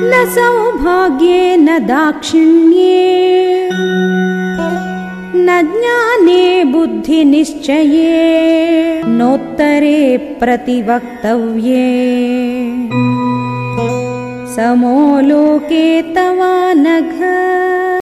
न सौभाग्ये न दाक्षिण्ये न ज्ञाने बुद्धिनिश्चये नोत्तरे प्रतिवक्तव्ये। समो लोके तवा नघ